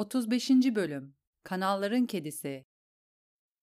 35. Bölüm Kanalların Kedisi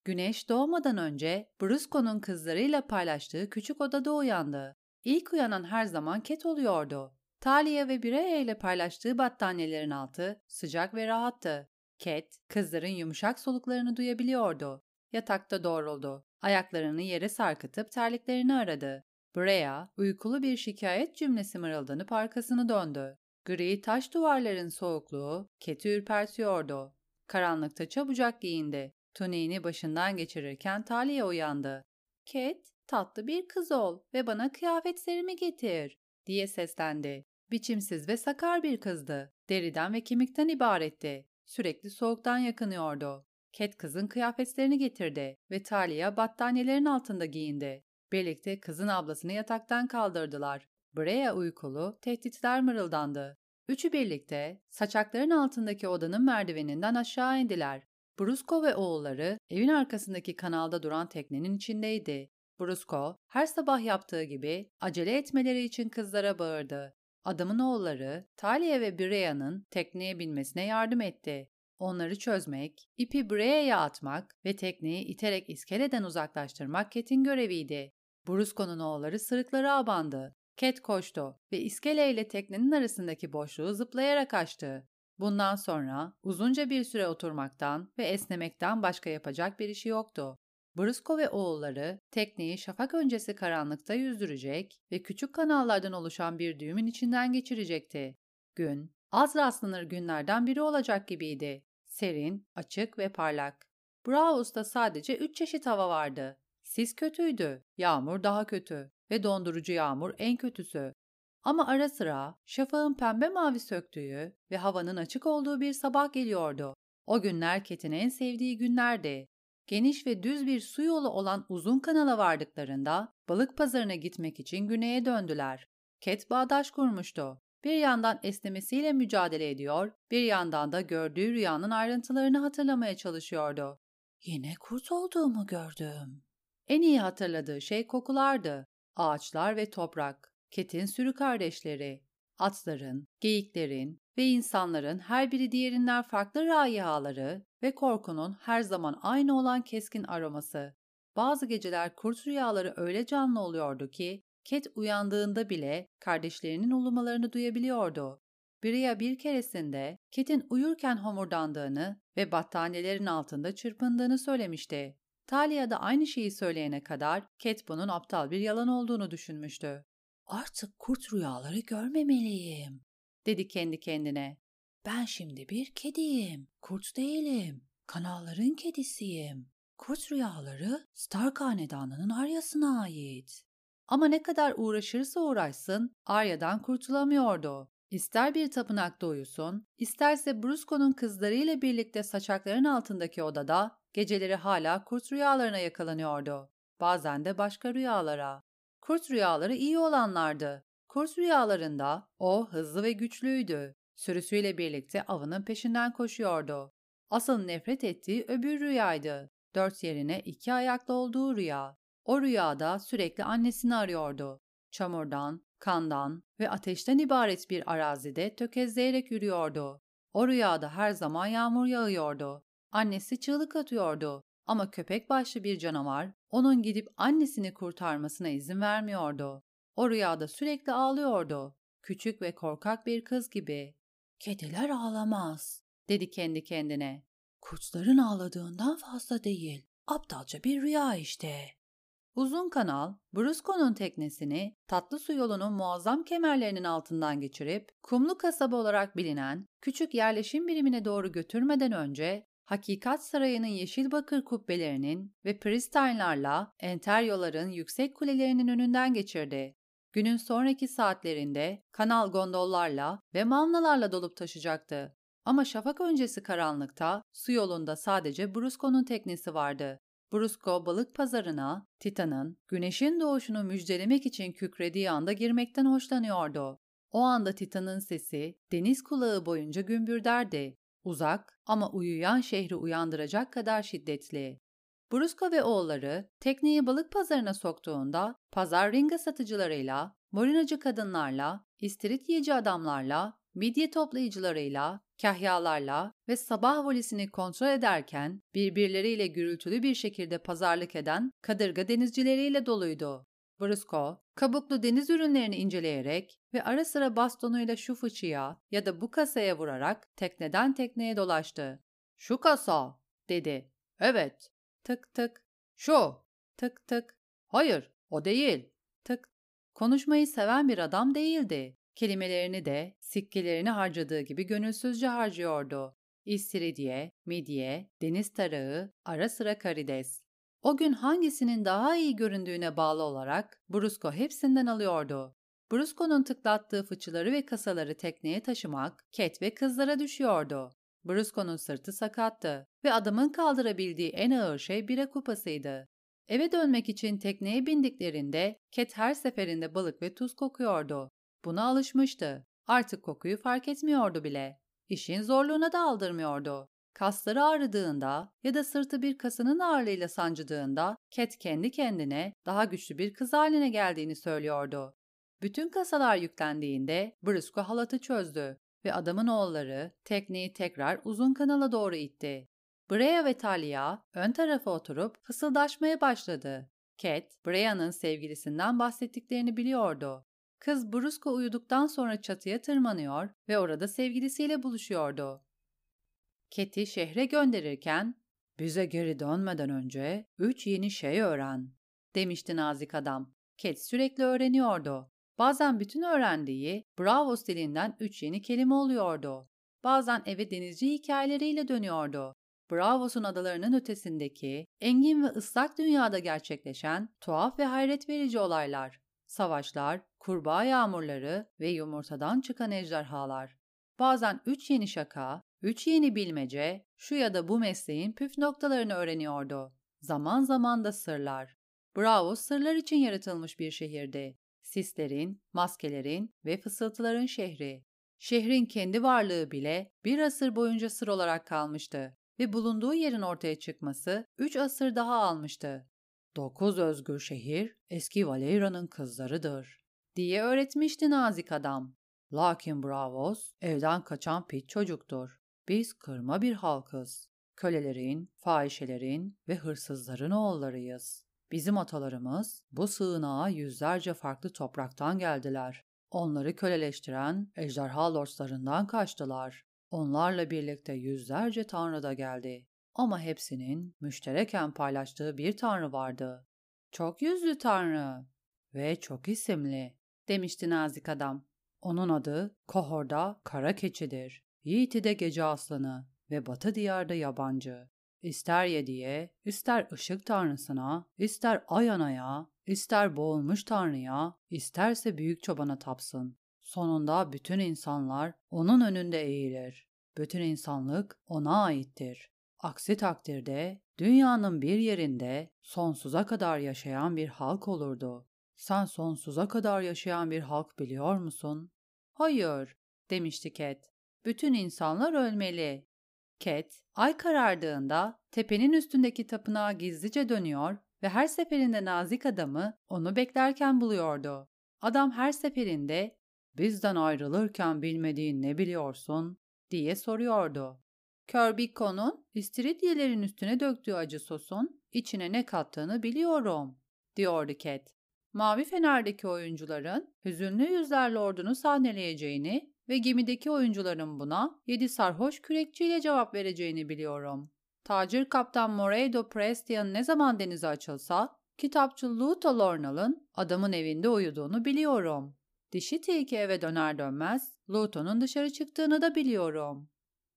Güneş doğmadan önce Brusco'nun kızlarıyla paylaştığı küçük odada uyandı. İlk uyanan her zaman Ket oluyordu. Talia ve Bireya ile paylaştığı battaniyelerin altı sıcak ve rahattı. Ket, kızların yumuşak soluklarını duyabiliyordu. Yatakta doğruldu. Ayaklarını yere sarkıtıp terliklerini aradı. Brea, uykulu bir şikayet cümlesi mırıldanıp arkasını döndü. Gri taş duvarların soğukluğu Ket'i ürpertiyordu. Karanlıkta çabucak giyindi. Tuniğini başından geçirirken Talia uyandı. Ket, tatlı bir kız ol ve bana kıyafetlerimi getir, diye seslendi. Biçimsiz ve sakar bir kızdı. Deriden ve kemikten ibaretti. Sürekli soğuktan yakınıyordu. Ket kızın kıyafetlerini getirdi ve Talia battaniyelerin altında giyindi. Birlikte kızın ablasını yataktan kaldırdılar. Brea uykulu, tehditler mırıldandı. Üçü birlikte saçakların altındaki odanın merdiveninden aşağı indiler. Brusco ve oğulları evin arkasındaki kanalda duran teknenin içindeydi. Brusco her sabah yaptığı gibi acele etmeleri için kızlara bağırdı. Adamın oğulları Talia ve Brea'nın tekneye binmesine yardım etti. Onları çözmek, ipi Brea'ya atmak ve tekneyi iterek iskeleden uzaklaştırmak Ket'in göreviydi. Brusco'nun oğulları sırıkları abandı. Ket koştu ve iskele ile teknenin arasındaki boşluğu zıplayarak açtı. Bundan sonra uzunca bir süre oturmaktan ve esnemekten başka yapacak bir işi yoktu. Brusco ve oğulları tekneyi şafak öncesi karanlıkta yüzdürecek ve küçük kanallardan oluşan bir düğümün içinden geçirecekti. Gün, az rastlanır günlerden biri olacak gibiydi. Serin, açık ve parlak. Braus'ta sadece üç çeşit hava vardı. Sis kötüydü, yağmur daha kötü ve dondurucu yağmur en kötüsü. Ama ara sıra şafağın pembe mavi söktüğü ve havanın açık olduğu bir sabah geliyordu. O günler Ket'in en sevdiği günlerdi. Geniş ve düz bir su yolu olan uzun kanala vardıklarında balık pazarına gitmek için güneye döndüler. Ket bağdaş kurmuştu. Bir yandan esnemesiyle mücadele ediyor, bir yandan da gördüğü rüyanın ayrıntılarını hatırlamaya çalışıyordu. Yine kurt olduğumu gördüm. En iyi hatırladığı şey kokulardı. Ağaçlar ve toprak, Ket'in sürü kardeşleri, atların, geyiklerin ve insanların her biri diğerinden farklı raihaları ve korkunun her zaman aynı olan keskin aroması. Bazı geceler kurt rüyaları öyle canlı oluyordu ki Ket uyandığında bile kardeşlerinin ulumalarını duyabiliyordu. Bria bir keresinde Ket'in uyurken homurdandığını ve battaniyelerin altında çırpındığını söylemişti. Talia da aynı şeyi söyleyene kadar Ket bunun aptal bir yalan olduğunu düşünmüştü. Artık kurt rüyaları görmemeliyim, dedi kendi kendine. Ben şimdi bir kediyim, kurt değilim. Kanalların kedisiyim. Kurt rüyaları Stark hanedanının Arya'sına ait. Ama ne kadar uğraşırsa uğraşsın Arya'dan kurtulamıyordu. İster bir tapınakta uyusun, isterse Brusco'nun kızlarıyla birlikte saçakların altındaki odada geceleri hala kurt rüyalarına yakalanıyordu. Bazen de başka rüyalara. Kurt rüyaları iyi olanlardı. Kurt rüyalarında o hızlı ve güçlüydü. Sürüsüyle birlikte avının peşinden koşuyordu. Asıl nefret ettiği öbür rüyaydı. Dört yerine iki ayaklı olduğu rüya. O rüyada sürekli annesini arıyordu. Çamurdan, kandan ve ateşten ibaret bir arazide tökezleyerek yürüyordu. O rüyada her zaman yağmur yağıyordu. Annesi çığlık atıyordu ama köpek başlı bir canavar onun gidip annesini kurtarmasına izin vermiyordu. O rüyada sürekli ağlıyordu. Küçük ve korkak bir kız gibi. Kediler ağlamaz, dedi kendi kendine. Kurtların ağladığından fazla değil. Aptalca bir rüya işte. Uzun kanal, Brusco'nun teknesini tatlı su yolunun muazzam kemerlerinin altından geçirip kumlu kasaba olarak bilinen küçük yerleşim birimine doğru götürmeden önce Hakikat Sarayı'nın yeşil bakır kubbelerinin ve pristaynlarla enteryoların yüksek kulelerinin önünden geçirdi. Günün sonraki saatlerinde kanal gondollarla ve mavnalarla dolup taşacaktı. Ama şafak öncesi karanlıkta su yolunda sadece Brusco'nun teknesi vardı. Brusco balık pazarına Titan'ın güneşin doğuşunu müjdelemek için kükrediği anda girmekten hoşlanıyordu. O anda Titan'ın sesi deniz kulağı boyunca gümbürderdi. Uzak ama uyuyan şehri uyandıracak kadar şiddetli. Brusco ve oğulları tekneyi balık pazarına soktuğunda pazar ringa satıcılarıyla, morinacı kadınlarla, istirit yiyeci adamlarla, midye toplayıcılarıyla, kahyalarla ve sabah valisini kontrol ederken birbirleriyle gürültülü bir şekilde pazarlık eden kadırga denizcileriyle doluydu. Brusco, kabuklu deniz ürünlerini inceleyerek ve ara sıra bastonuyla şu fıçıya ya da bu kasaya vurarak tekneden tekneye dolaştı. ''Şu kasa'' dedi. ''Evet.'' Tık tık. ''Şu'' tık tık. ''Hayır, o değil.'' Tık. Konuşmayı seven bir adam değildi. Kelimelerini de sikkelerini harcadığı gibi gönülsüzce harcıyordu. İstiridye, midye, deniz tarağı, ara sıra karides. O gün hangisinin daha iyi göründüğüne bağlı olarak Brusco hepsinden alıyordu. Brusco'nun tıklattığı fıçıları ve kasaları tekneye taşımak, Ket ve kızlara düşüyordu. Brusco'nun sırtı sakattı ve adamın kaldırabildiği en ağır şey bira kupasıydı. Eve dönmek için tekneye bindiklerinde Ket her seferinde balık ve tuz kokuyordu. Buna alışmıştı. Artık kokuyu fark etmiyordu bile. İşin zorluğuna da aldırmıyordu. Kasları ağrıdığında ya da sırtı bir kasının ağırlığıyla sancıdığında Cat kendi kendine daha güçlü bir kız haline geldiğini söylüyordu. Bütün kasalar yüklendiğinde Brusco halatı çözdü ve adamın oğulları tekneyi tekrar uzun kanala doğru itti. Brea ve Talia ön tarafa oturup fısıldaşmaya başladı. Cat, Brea'nın sevgilisinden bahsettiklerini biliyordu. Kız Brusco uyuduktan sonra çatıya tırmanıyor ve orada sevgilisiyle buluşuyordu. Cat'i şehre gönderirken bize geri dönmeden önce üç yeni şey öğren demişti nazik adam. Cat sürekli öğreniyordu. Bazen bütün öğrendiği Bravo stilinden üç yeni kelime oluyordu. Bazen eve denizci hikayeleriyle dönüyordu. Bravos'un adalarının ötesindeki, engin ve ıslak dünyada gerçekleşen tuhaf ve hayret verici olaylar, savaşlar, kurbağa yağmurları ve yumurtadan çıkan ejderhalar. Bazen üç yeni şaka, üç yeni bilmece, şu ya da bu mesleğin püf noktalarını öğreniyordu. Zaman zaman da sırlar. Bravo sırlar için yaratılmış bir şehirdi. Sislerin, maskelerin ve fısıltıların şehri. Şehrin kendi varlığı bile bir asır boyunca sır olarak kalmıştı ve bulunduğu yerin ortaya çıkması üç asır daha almıştı. Dokuz özgür şehir eski Valeyra'nın kızlarıdır diye öğretmişti nazik adam. Lakin Bravos evden kaçan pit çocuktur. Biz kırma bir halkız. Kölelerin, fahişelerin ve hırsızların oğullarıyız. Bizim atalarımız bu sığınağa yüzlerce farklı topraktan geldiler. Onları köleleştiren ejderha lordlarından kaçtılar. Onlarla birlikte yüzlerce tanrı da geldi. Ama hepsinin müştereken paylaştığı bir tanrı vardı. Çok yüzlü tanrı ve çok isimli demişti nazik adam. Onun adı Kohor'da kara keçidir. Yiğit'i gece aslanı ve batı diyarda yabancı. İster yediye, ister ışık tanrısına, ister ay anaya, ister boğulmuş tanrıya, isterse büyük çobana tapsın. Sonunda bütün insanlar onun önünde eğilir. Bütün insanlık ona aittir. Aksi takdirde dünyanın bir yerinde sonsuza kadar yaşayan bir halk olurdu. Sen sonsuza kadar yaşayan bir halk biliyor musun? Hayır, demişti Cat. Bütün insanlar ölmeli. Cat, ay karardığında tepenin üstündeki tapınağa gizlice dönüyor ve her seferinde nazik adamı onu beklerken buluyordu. Adam her seferinde bizden ayrılırken bilmediğin ne biliyorsun diye soruyordu. Körbikko'nun istiridyelerin üstüne döktüğü acı sosun içine ne kattığını biliyorum diyordu Cat. Mavi Fener'deki oyuncuların hüzünlü yüzler lordunu sahneleyeceğini ve gemideki oyuncuların buna yedi sarhoş kürekçiyle cevap vereceğini biliyorum. Tacir Kaptan Moredo Prestian ne zaman denize açılsa, kitapçı Luto Lornal'ın adamın evinde uyuduğunu biliyorum. Dişi tilki eve döner dönmez Luto'nun dışarı çıktığını da biliyorum.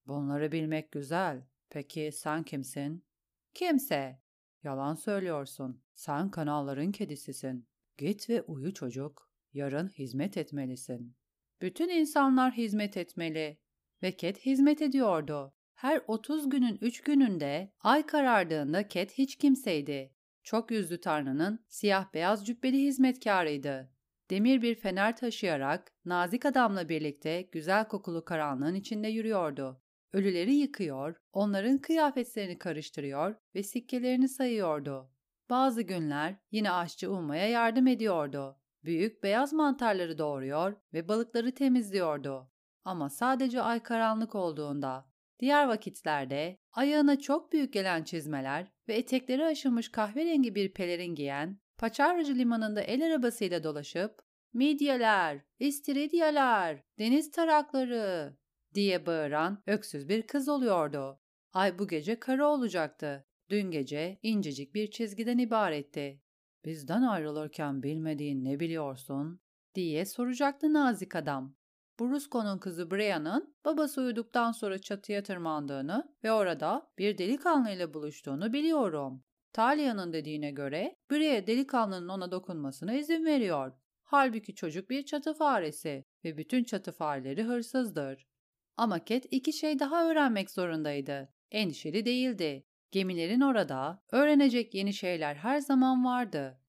Bunları bilmek güzel. Peki sen kimsin? Kimse. Yalan söylüyorsun. Sen kanalların kedisisin. Git ve uyu çocuk. Yarın hizmet etmelisin. Bütün insanlar hizmet etmeli. Ve hizmet ediyordu. Her 30 günün 3 gününde ay karardığında Ket hiç kimseydi. Çok yüzlü tanrının siyah beyaz cübbeli hizmetkarıydı. Demir bir fener taşıyarak nazik adamla birlikte güzel kokulu karanlığın içinde yürüyordu. Ölüleri yıkıyor, onların kıyafetlerini karıştırıyor ve sikkelerini sayıyordu. Bazı günler yine aşçı Umma'ya yardım ediyordu. Büyük beyaz mantarları doğuruyor ve balıkları temizliyordu. ama sadece ay karanlık olduğunda. Diğer vakitlerde ayağına çok büyük gelen çizmeler ve etekleri aşılmış kahverengi bir pelerin giyen, Paçavracı limanında el arabasıyla dolaşıp midyeler, istiridyeler, deniz tarakları diye bağıran öksüz bir kız oluyordu. Ay bu gece kara olacaktı. Dün gece incecik bir çizgiden ibaretti. Bizden ayrılırken bilmediğin ne biliyorsun? diye soracaktı nazik adam. Brusco'nun kızı Brian'ın babası uyuduktan sonra çatıya tırmandığını ve orada bir delikanlıyla buluştuğunu biliyorum. Talia'nın dediğine göre Bria delikanlının ona dokunmasına izin veriyor. Halbuki çocuk bir çatı faresi ve bütün çatı fareleri hırsızdır. Ama Cat iki şey daha öğrenmek zorundaydı. Endişeli değildi. Gemilerin orada öğrenecek yeni şeyler her zaman vardı.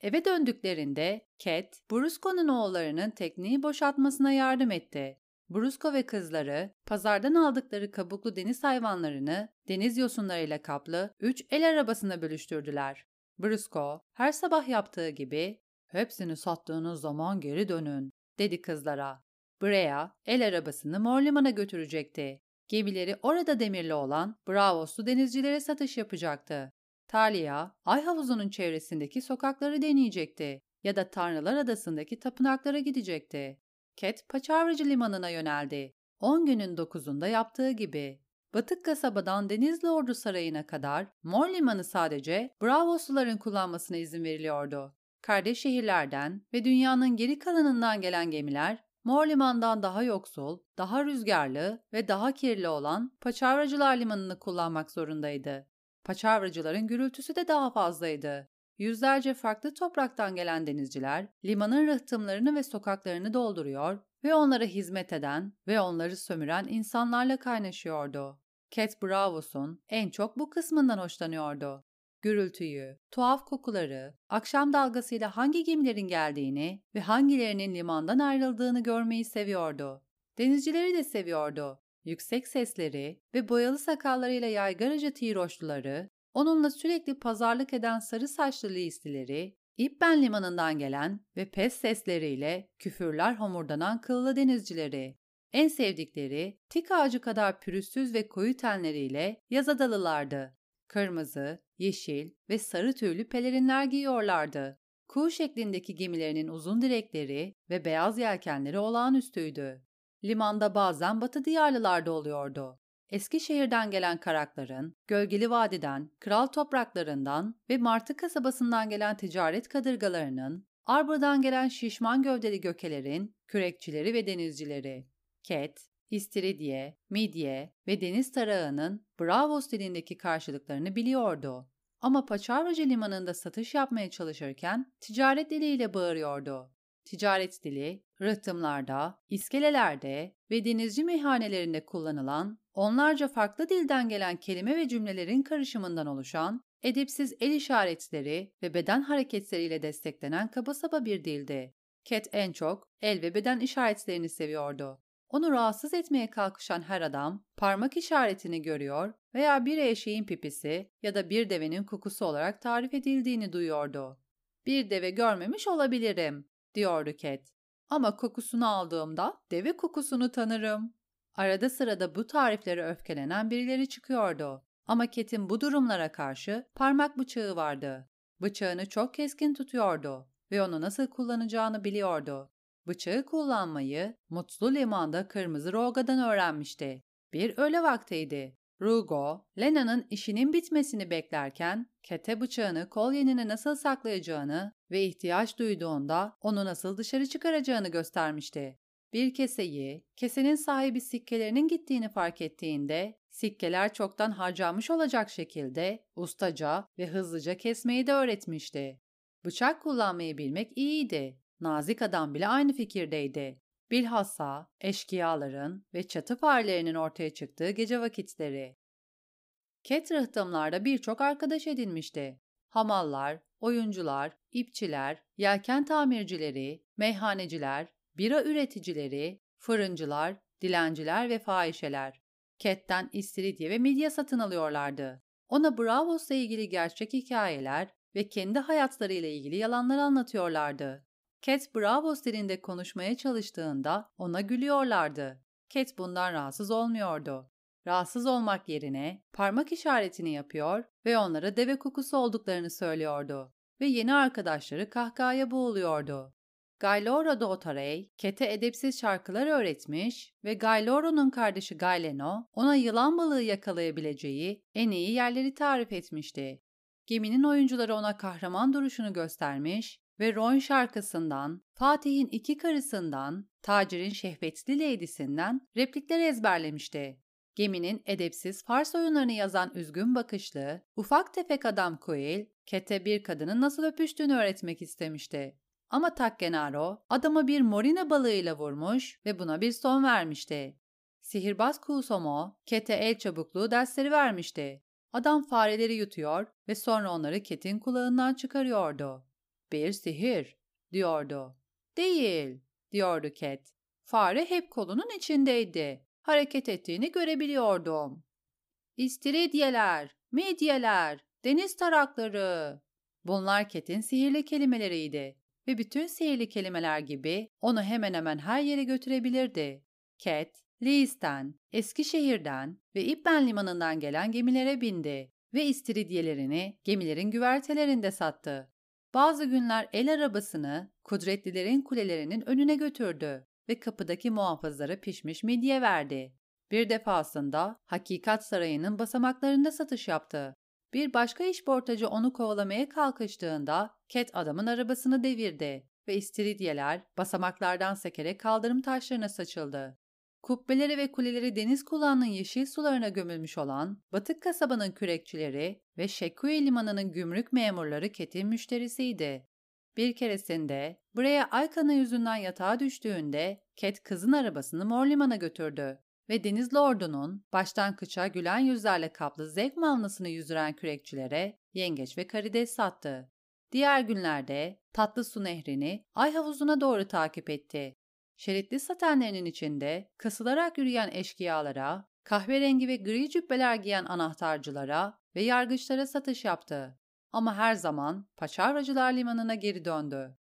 Eve döndüklerinde Cat, Brusco'nun oğullarının tekneyi boşaltmasına yardım etti. Brusco ve kızları pazardan aldıkları kabuklu deniz hayvanlarını deniz yosunlarıyla kaplı üç el arabasına bölüştürdüler. Brusco her sabah yaptığı gibi ''Hepsini sattığınız zaman geri dönün'' dedi kızlara. Brea el arabasını Morliman'a götürecekti. Gemileri orada demirli olan Bravoslu denizcilere satış yapacaktı. Talia, ay havuzunun çevresindeki sokakları deneyecekti ya da Tanrılar Adası'ndaki tapınaklara gidecekti. Cat, Paçavracı Limanı'na yöneldi. 10 günün 9'unda yaptığı gibi. Batık kasabadan Denizli Ordu Sarayı'na kadar Mor Limanı sadece Bravosluların kullanmasına izin veriliyordu. Kardeş şehirlerden ve dünyanın geri kalanından gelen gemiler Mor Liman'dan daha yoksul, daha rüzgarlı ve daha kirli olan Paçavracılar Limanı'nı kullanmak zorundaydı. Paçavracıların gürültüsü de daha fazlaydı. Yüzlerce farklı topraktan gelen denizciler limanın rıhtımlarını ve sokaklarını dolduruyor ve onlara hizmet eden ve onları sömüren insanlarla kaynaşıyordu. Cat Bravos'un en çok bu kısmından hoşlanıyordu. Gürültüyü, tuhaf kokuları, akşam dalgasıyla hangi gemilerin geldiğini ve hangilerinin limandan ayrıldığını görmeyi seviyordu. Denizcileri de seviyordu. Yüksek sesleri ve boyalı sakallarıyla yaygaracı tiroşluları, onunla sürekli pazarlık eden sarı saçlı listileri, İbben limanından gelen ve pes sesleriyle küfürler homurdanan kıllı denizcileri, en sevdikleri tik ağacı kadar pürüzsüz ve koyu tenleriyle yazadalılardı. Kırmızı, yeşil ve sarı tüylü pelerinler giyiyorlardı. Kuğu şeklindeki gemilerinin uzun direkleri ve beyaz yelkenleri olağanüstüydü. Limanda bazen batı diyarlılarda oluyordu. Eskişehir'den gelen karakların, Gölgeli Vadiden, Kral Topraklarından ve Martı kasabasından gelen ticaret kadırgalarının, Arbor'dan gelen şişman gövdeli gökelerin, kürekçileri ve denizcileri, Ket, İstiridye, Midye ve deniz tarağının Bravos dilindeki karşılıklarını biliyordu. Ama Paçavracı limanında satış yapmaya çalışırken ticaret diliyle bağırıyordu. Ticaret dili, rıhtımlarda, iskelelerde ve denizci meyhanelerinde kullanılan onlarca farklı dilden gelen kelime ve cümlelerin karışımından oluşan, edepsiz el işaretleri ve beden hareketleriyle desteklenen kaba saba bir dildi. Cat en çok el ve beden işaretlerini seviyordu. Onu rahatsız etmeye kalkışan her adam parmak işaretini görüyor veya bir eşeğin pipisi ya da bir devenin kokusu olarak tarif edildiğini duyuyordu. Bir deve görmemiş olabilirim, diyordu Cat. Ama kokusunu aldığımda deve kokusunu tanırım. Arada sırada bu tariflere öfkelenen birileri çıkıyordu. Ama Cat'in bu durumlara karşı parmak bıçağı vardı. Bıçağını çok keskin tutuyordu ve onu nasıl kullanacağını biliyordu. Bıçağı kullanmayı Mutlu Liman'da Kırmızı Roga'dan öğrenmişti. Bir öğle vaktiydi. Rugo, Lena'nın işinin bitmesini beklerken kete bıçağını kolyenine nasıl saklayacağını ve ihtiyaç duyduğunda onu nasıl dışarı çıkaracağını göstermişti. Bir keseyi, kesenin sahibi sikkelerinin gittiğini fark ettiğinde sikkeler çoktan harcanmış olacak şekilde ustaca ve hızlıca kesmeyi de öğretmişti. Bıçak kullanmayı bilmek iyiydi. Nazik adam bile aynı fikirdeydi. Bilhassa eşkıyaların ve çatı farelerinin ortaya çıktığı gece vakitleri. Ket rıhtımlarda birçok arkadaş edinmişti. Hamallar, oyuncular, ipçiler, yelken tamircileri, meyhaneciler, bira üreticileri, fırıncılar, dilenciler ve fahişeler. Ket'ten istiridye ve midye satın alıyorlardı. Ona Bravos'la ilgili gerçek hikayeler ve kendi hayatlarıyla ilgili yalanlar anlatıyorlardı. Cat Bravos dilinde konuşmaya çalıştığında ona gülüyorlardı. Cat bundan rahatsız olmuyordu. Rahatsız olmak yerine parmak işaretini yapıyor ve onlara deve kokusu olduklarını söylüyordu ve yeni arkadaşları kahkahaya boğuluyordu. Gayloro Dotarey, Kete edepsiz şarkılar öğretmiş ve Gayloro'nun kardeşi Gayleno ona yılan balığı yakalayabileceği en iyi yerleri tarif etmişti. Geminin oyuncuları ona kahraman duruşunu göstermiş ve Ron şarkısından, Fatih'in iki karısından, tacirin şehvetli leydisinden replikler ezberlemişti. Geminin edepsiz Fars oyunlarını yazan üzgün bakışlı, ufak tefek adam Kuil, Kete bir kadının nasıl öpüştüğünü öğretmek istemişti. Ama Takkenaro adamı bir morina balığıyla vurmuş ve buna bir son vermişti. Sihirbaz Kusomo, Kete el çabukluğu dersleri vermişti. Adam fareleri yutuyor ve sonra onları Ket'in kulağından çıkarıyordu. Bir sihir, diyordu. Değil, diyordu Ket. Fare hep kolunun içindeydi. Hareket ettiğini görebiliyordum. İstiridyeler, midyeler, deniz tarakları. Bunlar Ket'in sihirli kelimeleriydi ve bütün sihirli kelimeler gibi onu hemen hemen her yere götürebilirdi. Cat, Lee'sten, Eskişehir'den ve İbben limanından gelen gemilere bindi ve istiridyelerini gemilerin güvertelerinde sattı. Bazı günler el arabasını kudretlilerin kulelerinin önüne götürdü ve kapıdaki muhafızlara pişmiş midye verdi. Bir defasında Hakikat Sarayı'nın basamaklarında satış yaptı. Bir başka işportacı onu kovalamaya kalkıştığında Cat adamın arabasını devirdi ve istiridyeler basamaklardan sekerek kaldırım taşlarına saçıldı. Kubbeleri ve kuleleri deniz kulağının yeşil sularına gömülmüş olan batık kasabanın kürekçileri ve Şekkuye limanının gümrük memurları Cat'in müşterisiydi. Bir keresinde buraya Aykan'ın yüzünden yatağa düştüğünde Cat kızın arabasını Mor Liman'a götürdü ve Deniz Lord'unun baştan kıça gülen yüzlerle kaplı zevk malnasını yüzdüren kürekçilere yengeç ve karides sattı. Diğer günlerde Tatlı Su Nehri'ni Ay havuzuna doğru takip etti. Şeritli satenlerinin içinde kasılarak yürüyen eşkıyalara, kahverengi ve gri cübbeler giyen anahtarcılara ve yargıçlara satış yaptı. Ama her zaman Paçavracılar Limanı'na geri döndü.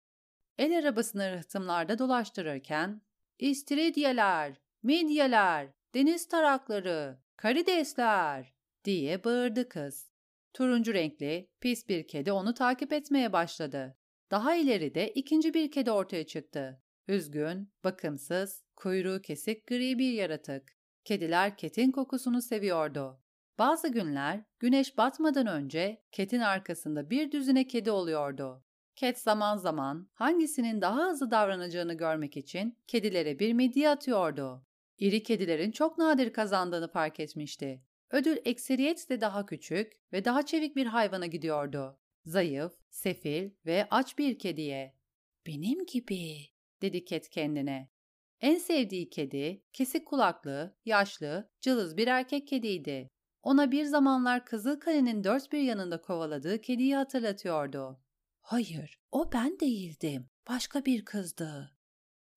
El arabasını rıhtımlarda dolaştırırken, İstiridyeler, midyeler, deniz tarakları, karidesler diye bağırdı kız. Turuncu renkli, pis bir kedi onu takip etmeye başladı. Daha ileride ikinci bir kedi ortaya çıktı. Üzgün, bakımsız, kuyruğu kesik gri bir yaratık. Kediler ketin kokusunu seviyordu. Bazı günler güneş batmadan önce ketin arkasında bir düzine kedi oluyordu. Ket zaman zaman hangisinin daha hızlı davranacağını görmek için kedilere bir midye atıyordu. İri kedilerin çok nadir kazandığını fark etmişti. Ödül ekseriyetle daha küçük ve daha çevik bir hayvana gidiyordu. Zayıf, sefil ve aç bir kediye. Benim gibi, dedi Ket kendine. En sevdiği kedi, kesik kulaklı, yaşlı, cılız bir erkek kediydi. Ona bir zamanlar Kızılkale'nin dört bir yanında kovaladığı kediyi hatırlatıyordu. Hayır, o ben değildim. Başka bir kızdı.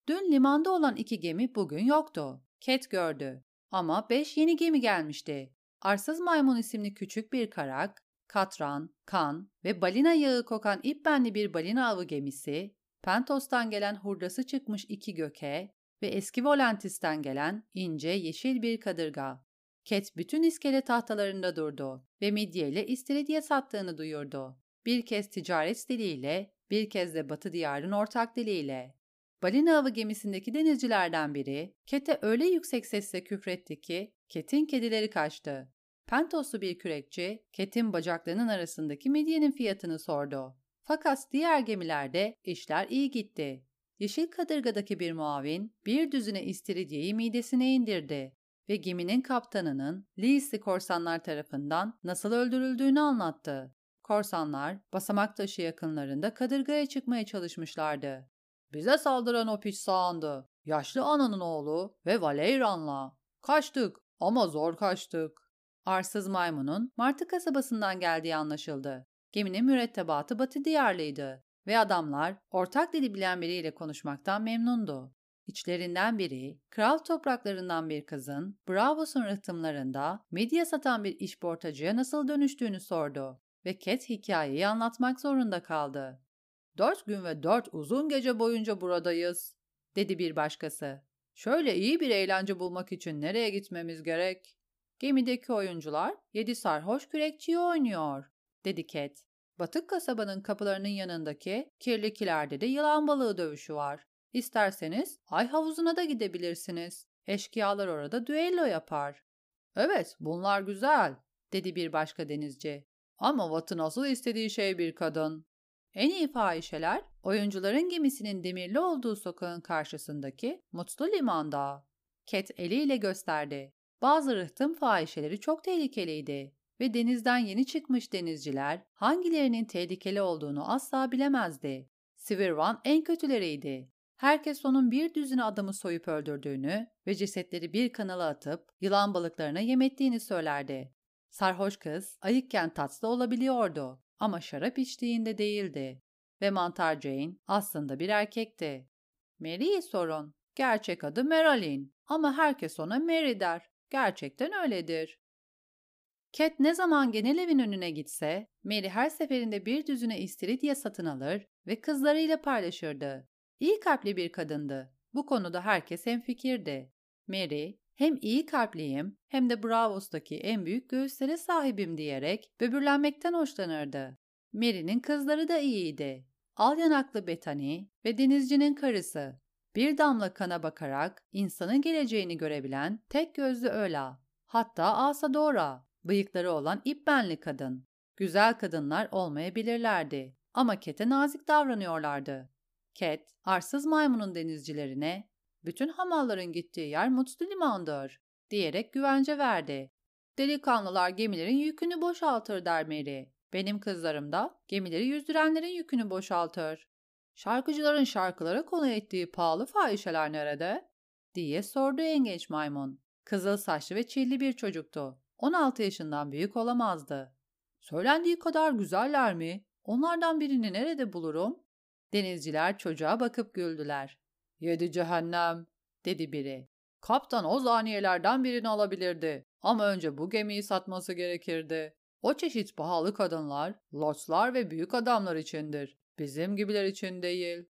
Dün limanda olan iki gemi bugün yoktu. Ket gördü. Ama beş yeni gemi gelmişti. Arsız Maymun isimli küçük bir karak, katran, kan ve balina yağı kokan ipbenli bir balina avı gemisi, Pentos'tan gelen hurdası çıkmış iki göke ve eski Volantis'ten gelen ince yeşil bir kadırga. Ket bütün iskele tahtalarında durdu ve midye ile istiridye sattığını duyurdu. Bir kez ticaret diliyle, bir kez de Batı diyarın ortak diliyle. Balina avı gemisindeki denizcilerden biri, Ket'e öyle yüksek sesle küfretti ki, Ket'in kedileri kaçtı. Pentoslu bir kürekçi, Ket'in bacaklarının arasındaki midyenin fiyatını sordu. Fakat diğer gemilerde işler iyi gitti. Yeşil Kadırga'daki bir muavin bir düzine istiridyeyi midesine indirdi ve geminin kaptanının Lee'si korsanlar tarafından nasıl öldürüldüğünü anlattı. Korsanlar basamak taşı yakınlarında kadırgaya çıkmaya çalışmışlardı. Bize saldıran o piç sağandı. Yaşlı ananın oğlu ve Valeyran'la. Kaçtık ama zor kaçtık. Arsız maymunun Martı kasabasından geldiği anlaşıldı. Geminin mürettebatı Batı diyarlıydı ve adamlar ortak dili bilen biriyle konuşmaktan memnundu. İçlerinden biri, kral topraklarından bir kızın Bravos'un rıhtımlarında medya satan bir işportacıya nasıl dönüştüğünü sordu ve Cat hikayeyi anlatmak zorunda kaldı. Dört gün ve dört uzun gece boyunca buradayız, dedi bir başkası. Şöyle iyi bir eğlence bulmak için nereye gitmemiz gerek? Gemideki oyuncular yedi sarhoş kürekçiyi oynuyor, dedi Cat. Batık kasabanın kapılarının yanındaki kirli kilerde de yılan balığı dövüşü var. İsterseniz ay havuzuna da gidebilirsiniz. Eşkıyalar orada düello yapar. Evet, bunlar güzel, dedi bir başka denizci. Ama Watt'ın asıl istediği şey bir kadın. En iyi fahişeler, oyuncuların gemisinin demirli olduğu sokağın karşısındaki Mutlu Liman'da. Cat eliyle gösterdi. Bazı rıhtım fahişeleri çok tehlikeliydi ve denizden yeni çıkmış denizciler hangilerinin tehlikeli olduğunu asla bilemezdi. Sivirvan en kötüleriydi. Herkes onun bir düzine adamı soyup öldürdüğünü ve cesetleri bir kanala atıp yılan balıklarına yem ettiğini söylerdi. Sarhoş kız ayıkken tatlı olabiliyordu ama şarap içtiğinde değildi. Ve mantar Jane aslında bir erkekti. Mary'i sorun. Gerçek adı Marilyn ama herkes ona Mary der. Gerçekten öyledir. Cat ne zaman genel evin önüne gitse, Mary her seferinde bir düzüne istiridye satın alır ve kızlarıyla paylaşırdı. İyi kalpli bir kadındı. Bu konuda herkes hemfikirdi. Mary, hem iyi kalpliyim hem de Bravos'taki en büyük göğüslere sahibim diyerek böbürlenmekten hoşlanırdı. Mary'nin kızları da iyiydi. Al yanaklı Bethany ve denizcinin karısı. Bir damla kana bakarak insanın geleceğini görebilen tek gözlü Öla. Hatta Asadora, bıyıkları olan ipbenli kadın. Güzel kadınlar olmayabilirlerdi ama Kete nazik davranıyorlardı. Ket, arsız maymunun denizcilerine, bütün hamalların gittiği yer mutlu limandır, diyerek güvence verdi. Delikanlılar gemilerin yükünü boşaltır der Mary. Benim kızlarım da gemileri yüzdürenlerin yükünü boşaltır. Şarkıcıların şarkılara konu ettiği pahalı fahişeler nerede? diye sordu en genç maymun. Kızıl saçlı ve çilli bir çocuktu. 16 yaşından büyük olamazdı. Söylendiği kadar güzeller mi? Onlardan birini nerede bulurum? Denizciler çocuğa bakıp güldüler. Yedi cehennem, dedi biri. Kaptan o zaniyelerden birini alabilirdi. Ama önce bu gemiyi satması gerekirdi. O çeşit pahalı kadınlar, lordslar ve büyük adamlar içindir. Bizim gibiler için değil.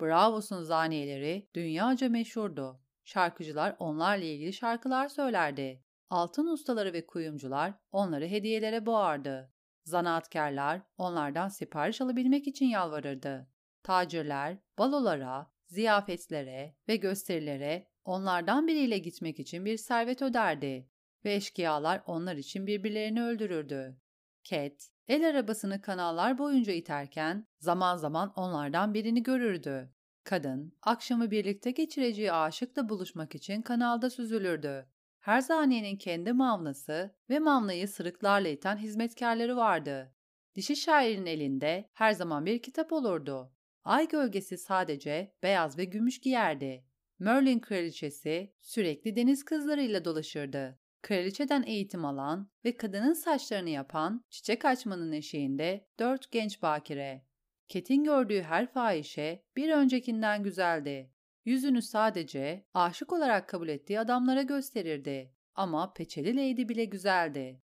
Bravos'un zaniyeleri dünyaca meşhurdu. Şarkıcılar onlarla ilgili şarkılar söylerdi. Altın ustaları ve kuyumcular onları hediyelere boğardı. Zanaatkarlar onlardan sipariş alabilmek için yalvarırdı. Tacirler balolara, ziyafetlere ve gösterilere onlardan biriyle gitmek için bir servet öderdi ve eşkıyalar onlar için birbirlerini öldürürdü. Cat, el arabasını kanallar boyunca iterken zaman zaman onlardan birini görürdü. Kadın, akşamı birlikte geçireceği aşıkla buluşmak için kanalda süzülürdü. Her zaniyenin kendi mamlası ve mamlayı sırıklarla iten hizmetkarları vardı. Dişi şairin elinde her zaman bir kitap olurdu. Ay gölgesi sadece beyaz ve gümüş giyerdi. Merlin kraliçesi sürekli deniz kızlarıyla dolaşırdı. Kraliçeden eğitim alan ve kadının saçlarını yapan çiçek açmanın eşiğinde dört genç bakire. Ket'in gördüğü her fahişe bir öncekinden güzeldi. Yüzünü sadece aşık olarak kabul ettiği adamlara gösterirdi. Ama peçeli lady bile güzeldi.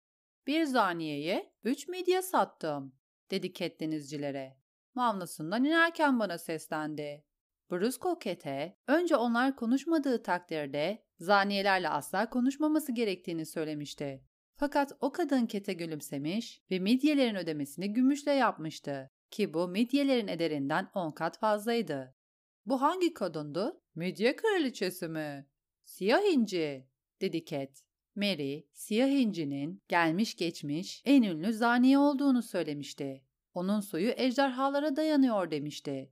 Bir zaniyeye üç midye sattım, dedi Ket denizcilere. Mavnasından inerken bana seslendi. Brusco Ket'e önce onlar konuşmadığı takdirde zaniyelerle asla konuşmaması gerektiğini söylemişti. Fakat o kadın Ket'e gülümsemiş ve midyelerin ödemesini gümüşle yapmıştı ki bu midyelerin ederinden on kat fazlaydı. Bu hangi kadındı? Midye kraliçesi mi? Siyah inci, dedi Cat. Mary, siyah incinin gelmiş geçmiş en ünlü zaniye olduğunu söylemişti. Onun soyu ejderhalara dayanıyor demişti.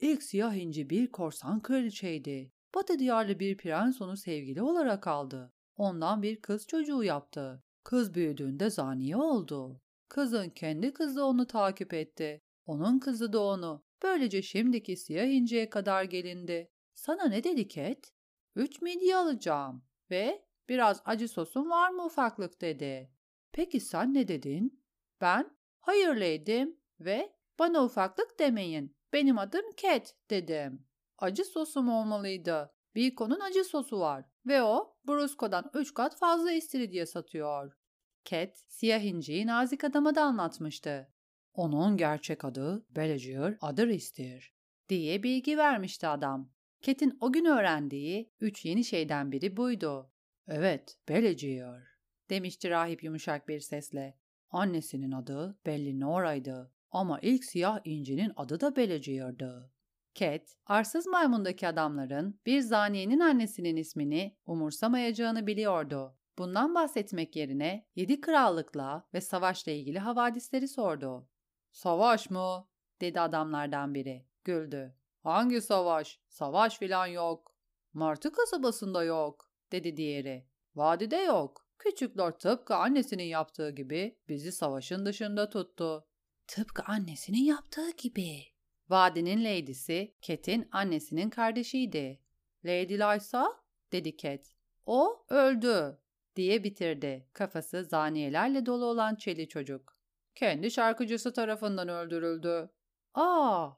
İlk siyah inci bir korsan kraliçeydi. Batı diyarlı bir prens onu sevgili olarak aldı. Ondan bir kız çocuğu yaptı. Kız büyüdüğünde zaniye oldu. Kızın kendi kızı onu takip etti. Onun kızı da onu. Böylece şimdiki siyah inciye kadar gelindi. Sana ne dedi Ket? Üç midye alacağım ve biraz acı sosun var mı ufaklık dedi. Peki sen ne dedin? Ben hayırlıydım ve bana ufaklık demeyin. Benim adım Ket dedim. Acı sosum olmalıydı. Biko'nun acı sosu var ve o Brusco'dan üç kat fazla istiridye satıyor. Ket, siyah inciyi nazik adama da anlatmıştı. Onun gerçek adı Belagier Adaris'tir diye bilgi vermişti adam. Ket'in o gün öğrendiği üç yeni şeyden biri buydu. Evet, Beleciyor, demişti rahip yumuşak bir sesle. Annesinin adı Bellinora'ydı ama ilk siyah incinin adı da Beleciyor'du. Cat, arsız maymundaki adamların bir zaniyenin annesinin ismini umursamayacağını biliyordu. Bundan bahsetmek yerine yedi krallıkla ve savaşla ilgili havadisleri sordu. Savaş mı? dedi adamlardan biri. Güldü. Hangi savaş? Savaş filan yok. Martı kasabasında yok, dedi diğeri. Vadide yok. Küçük lord tıpkı annesinin yaptığı gibi bizi savaşın dışında tuttu. Tıpkı annesinin yaptığı gibi. Vadinin lady'si Cat'in annesinin kardeşiydi. Lady Lysa? dedi Cat. O öldü diye bitirdi kafası zaniyelerle dolu olan çeli çocuk. Kendi şarkıcısı tarafından öldürüldü. Aa,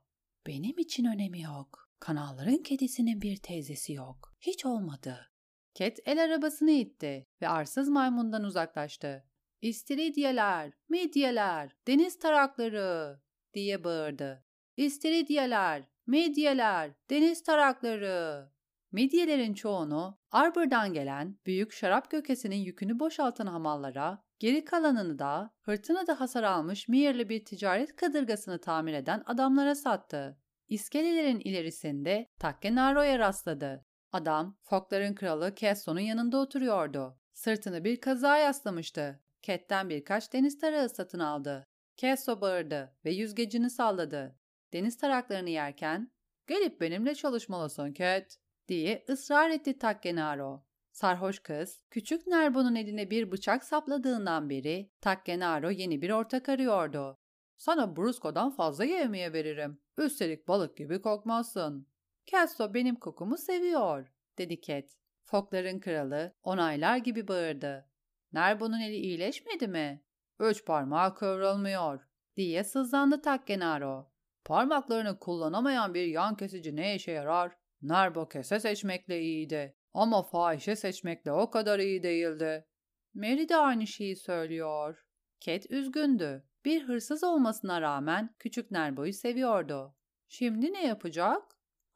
benim için önemi yok. Kanalların kedisinin bir teyzesi yok. Hiç olmadı. Cat el arabasını itti ve arsız maymundan uzaklaştı. İstiridyeler, midyeler, deniz tarakları diye bağırdı. İstiridyeler, midyeler, deniz tarakları. Midyelerin çoğunu Arbor'dan gelen büyük şarap gökesinin yükünü boşaltan hamallara, geri kalanını da fırtınada hasar almış Miyerli bir ticaret kadırgasını tamir eden adamlara sattı. İskelelerin ilerisinde Takkenaro'ya rastladı. Adam, Fokların kralı Kesson'un yanında oturuyordu. Sırtını bir kaza yaslamıştı. Ket'ten birkaç deniz tarağı satın aldı. Kesso bağırdı ve yüzgecini salladı. Deniz taraklarını yerken, ''Gelip benimle çalışmalısın Ket.'' Diye ısrar etti Takkenaro. Sarhoş kız, küçük Nerbo'nun eline bir bıçak sapladığından beri Takkenaro yeni bir ortak arıyordu. Sana bruskodan fazla yemeye veririm. Üstelik balık gibi kokmazsın. Kesso benim kokumu seviyor, dedi Cat. Fokların kralı onaylar gibi bağırdı. Nerbo'nun eli iyileşmedi mi? Üç parmağı kıvrılmıyor, diye sızlandı Takkenaro. Parmaklarını kullanamayan bir yan kesici ne işe yarar? Nerbo kese seçmekle iyiydi ama fahişe seçmekle o kadar iyi değildi. Mary de aynı şeyi söylüyor. Cat üzgündü. Bir hırsız olmasına rağmen küçük Nerbo'yu seviyordu. Şimdi ne yapacak?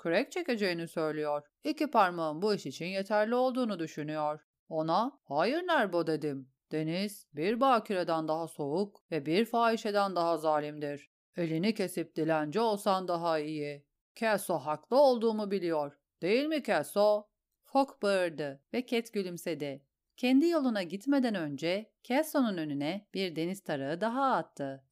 Crack çekeceğini söylüyor. İki parmağın bu iş için yeterli olduğunu düşünüyor. Ona hayır Nerbo dedim. Deniz bir bakireden daha soğuk ve bir fahişeden daha zalimdir. Elini kesip dilenci olsan daha iyi. Kelso haklı olduğumu biliyor. Değil mi Kelso? Fok bağırdı ve Ket gülümsedi. Kendi yoluna gitmeden önce Kelso'nun önüne bir deniz tarağı daha attı.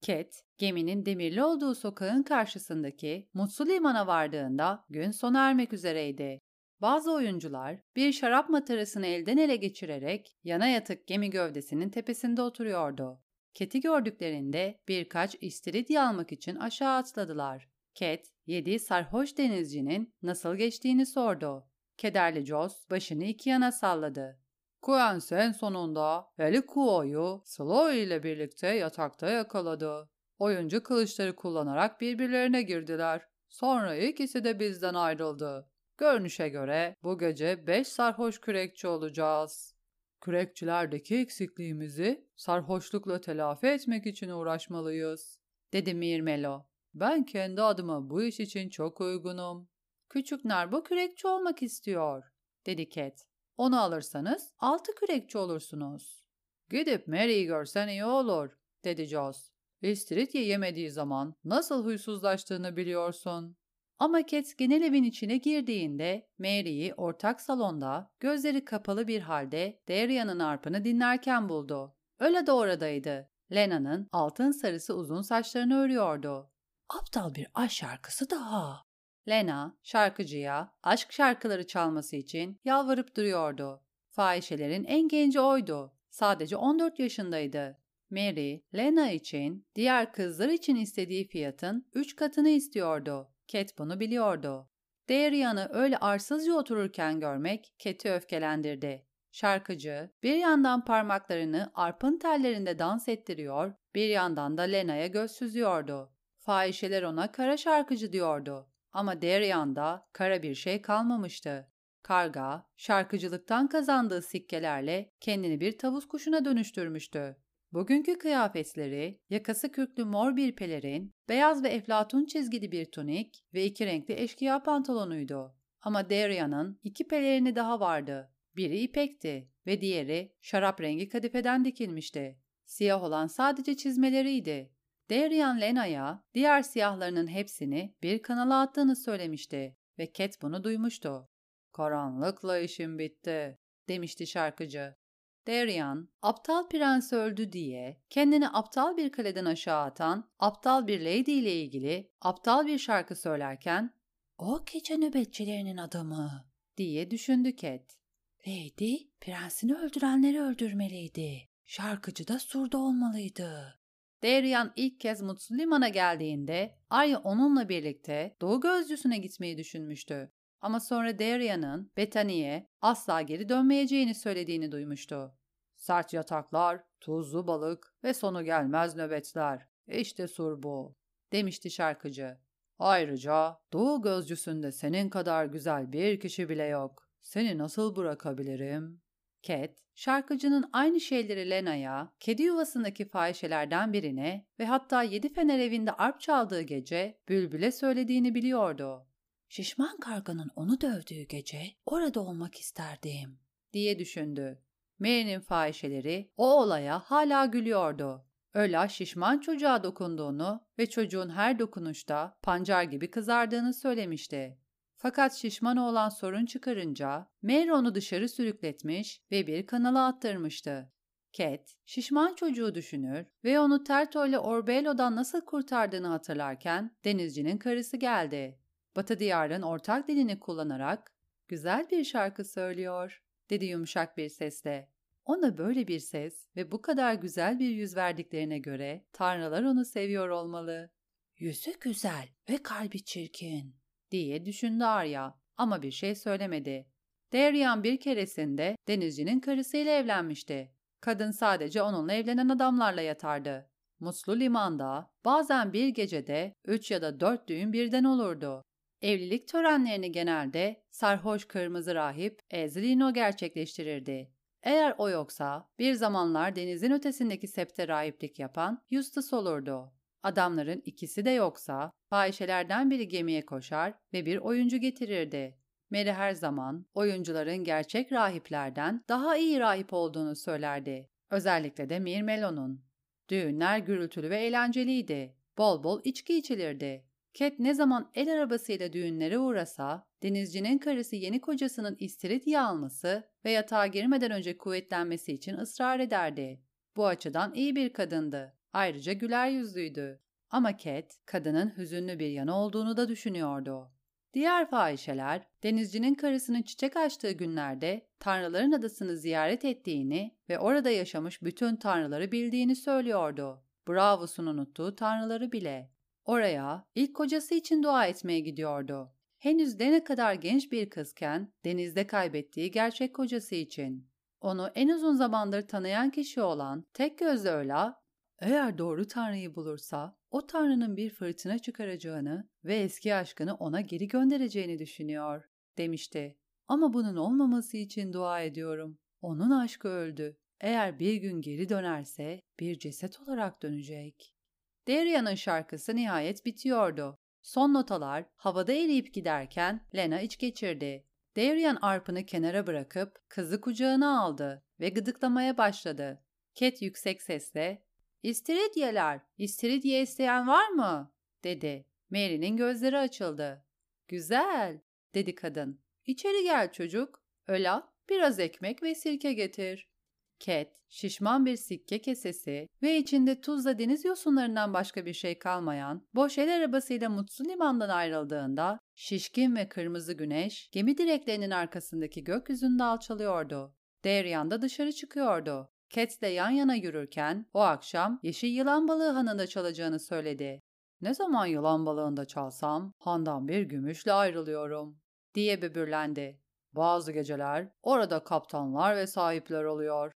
Ket, geminin demirli olduğu sokağın karşısındaki Mutlu Liman'a vardığında gün sona ermek üzereydi. Bazı oyuncular bir şarap matarasını elden ele geçirerek yana yatık gemi gövdesinin tepesinde oturuyordu. Ket'i gördüklerinde birkaç istiridye almak için aşağı atladılar. Ket, yedi sarhoş denizcinin nasıl geçtiğini sordu. Kederli Joss başını iki yana salladı. Kuensen sonunda Helikuo'yu Slow ile birlikte yatakta yakaladı. Oyuncu kılıçları kullanarak birbirlerine girdiler. Sonra ikisi de bizden ayrıldı. Görünüşe göre bu gece beş sarhoş kürekçi olacağız. Kürekçilerdeki eksikliğimizi sarhoşlukla telafi etmek için uğraşmalıyız, dedi Mirmelo. Ben kendi adıma bu iş için çok uygunum. Küçük Narbo kürekçi olmak istiyor, dedi Cat. Onu alırsanız altı kürekçi olursunuz. Gidip Mary'i görsen iyi olur, dedi Joss. İstiridye yemediği zaman nasıl huysuzlaştığını biliyorsun. Ama Cat genel evin içine girdiğinde Mary'i ortak salonda gözleri kapalı bir halde Darian'ın arpını dinlerken buldu. Öyle de oradaydı. Lena'nın altın sarısı uzun saçlarını örüyordu. Aptal bir aşk şarkısı daha. Lena, şarkıcıya aşk şarkıları çalması için yalvarıp duruyordu. Fahişelerin en genci oydu. Sadece 14 yaşındaydı. Mary, Lena için diğer kızlar için istediği fiyatın 3 katını istiyordu. Cat bunu biliyordu. Darian'ı öyle arsızca otururken görmek Cat'i öfkelendirdi. Şarkıcı bir yandan parmaklarını arpın tellerinde dans ettiriyor, bir yandan da Lena'ya göz süzüyordu. Fahişeler ona kara şarkıcı diyordu. Ama Darian'da kara bir şey kalmamıştı. Karga, şarkıcılıktan kazandığı sikkelerle kendini bir tavus kuşuna dönüştürmüştü. Bugünkü kıyafetleri, yakası kürklü mor bir pelerin, beyaz ve eflatun çizgili bir tunik ve iki renkli eşkıya pantolonuydu. Ama Darian'ın iki pelerini daha vardı. Biri ipekti ve diğeri şarap rengi kadifeden dikilmişti. Siyah olan sadece çizmeleriydi. Darian Lena'ya diğer siyahlarının hepsini bir kanala attığını söylemişti ve Cat bunu duymuştu. Karanlıkla işim bitti, demişti şarkıcı. Darian, aptal prens öldü diye kendini aptal bir kaleden aşağı atan aptal bir lady ile ilgili aptal bir şarkı söylerken ''O gece nöbetçilerinin adamı'' diye düşündü Cat. Lady, prensini öldürenleri öldürmeliydi. Şarkıcı da surda olmalıydı. Darian ilk kez Mutlu Liman'a geldiğinde Arya onunla birlikte Doğu Gözcüsü'ne gitmeyi düşünmüştü. Ama sonra Darian'ın Bethany'e asla geri dönmeyeceğini söylediğini duymuştu. Sert yataklar, tuzlu balık ve sonu gelmez nöbetler. İşte sur bu, demişti şarkıcı. Ayrıca Doğu Gözcüsü'nde senin kadar güzel bir kişi bile yok. Seni nasıl bırakabilirim? Cat, şarkıcının aynı şeyleri Lena'ya, kedi yuvasındaki fahişelerden birine ve hatta Yedi Fener evinde arp çaldığı gece Bülbül'e söylediğini biliyordu. Şişman karganın onu dövdüğü gece orada olmak isterdim, diye düşündü. Mary'nin fahişeleri o olaya hala gülüyordu. Öla şişman çocuğa dokunduğunu ve çocuğun her dokunuşta pancar gibi kızardığını söylemişti. Fakat şişman oğlan sorun çıkarınca Mary onu dışarı sürükletmiş ve bir kanala attırmıştı. Cat, şişman çocuğu düşünür ve onu Terto ile Orbelo'dan nasıl kurtardığını hatırlarken denizcinin karısı geldi. Batı diyarın ortak dilini kullanarak ''Güzel bir şarkı söylüyor.'' dedi yumuşak bir sesle. Ona böyle bir ses ve bu kadar güzel bir yüz verdiklerine göre tanrılar onu seviyor olmalı. Yüzü güzel ve kalbi çirkin diye düşündü Arya ama bir şey söylemedi. Darian bir keresinde denizcinin karısıyla evlenmişti. Kadın sadece onunla evlenen adamlarla yatardı. Muslu limanda bazen bir gecede üç ya da dört düğün birden olurdu. Evlilik törenlerini genelde sarhoş kırmızı rahip Ezrino gerçekleştirirdi. Eğer o yoksa bir zamanlar denizin ötesindeki septe rahiplik yapan Eustace olurdu. Adamların ikisi de yoksa fahişelerden biri gemiye koşar ve bir oyuncu getirirdi. Mary her zaman oyuncuların gerçek rahiplerden daha iyi rahip olduğunu söylerdi. Özellikle de Mirmelon'un. Düğünler gürültülü ve eğlenceliydi. Bol bol içki içilirdi. Cat ne zaman el arabasıyla düğünlere uğrasa, denizcinin karısı yeni kocasının istiridye alması ve yatağa girmeden önce kuvvetlenmesi için ısrar ederdi. Bu açıdan iyi bir kadındı. Ayrıca güler yüzlüydü. Ama Cat, kadının hüzünlü bir yanı olduğunu da düşünüyordu. Diğer fahişeler, denizcinin karısının çiçek açtığı günlerde tanrıların adasını ziyaret ettiğini ve orada yaşamış bütün tanrıları bildiğini söylüyordu. Bravos'un unuttuğu tanrıları bile. Oraya ilk kocası için dua etmeye gidiyordu. Henüz de ne kadar genç bir kızken denizde kaybettiği gerçek kocası için. Onu en uzun zamandır tanıyan kişi olan tek gözlü Öla, eğer doğru Tanrı'yı bulursa o Tanrı'nın bir fırtına çıkaracağını ve eski aşkını ona geri göndereceğini düşünüyor, demişti. Ama bunun olmaması için dua ediyorum. Onun aşkı öldü. Eğer bir gün geri dönerse bir ceset olarak dönecek. Darian'ın şarkısı nihayet bitiyordu. Son notalar havada eriyip giderken Lena iç geçirdi. Darian arpını kenara bırakıp kızı kucağına aldı ve gıdıklamaya başladı. Cat yüksek sesle ''İstiridyeler, istiridye isteyen var mı?'' dedi. Mary'nin gözleri açıldı. ''Güzel'' dedi kadın. ''İçeri gel çocuk. Öla, biraz ekmek ve sirke getir.'' Cat, şişman bir sikke kesesi ve içinde tuzla deniz yosunlarından başka bir şey kalmayan, boş el arabasıyla Mutlu Liman'dan ayrıldığında, şişkin ve kırmızı güneş, gemi direklerinin arkasındaki gökyüzünde alçalıyordu. Darian da dışarı çıkıyordu. Cat'le yan yana yürürken, o akşam yeşil yılan balığı hanında çalacağını söyledi. Ne zaman yılan balığında çalsam, handan bir gümüşle ayrılıyorum, diye böbürlendi. Bazı geceler orada kaptanlar ve sahipler oluyor.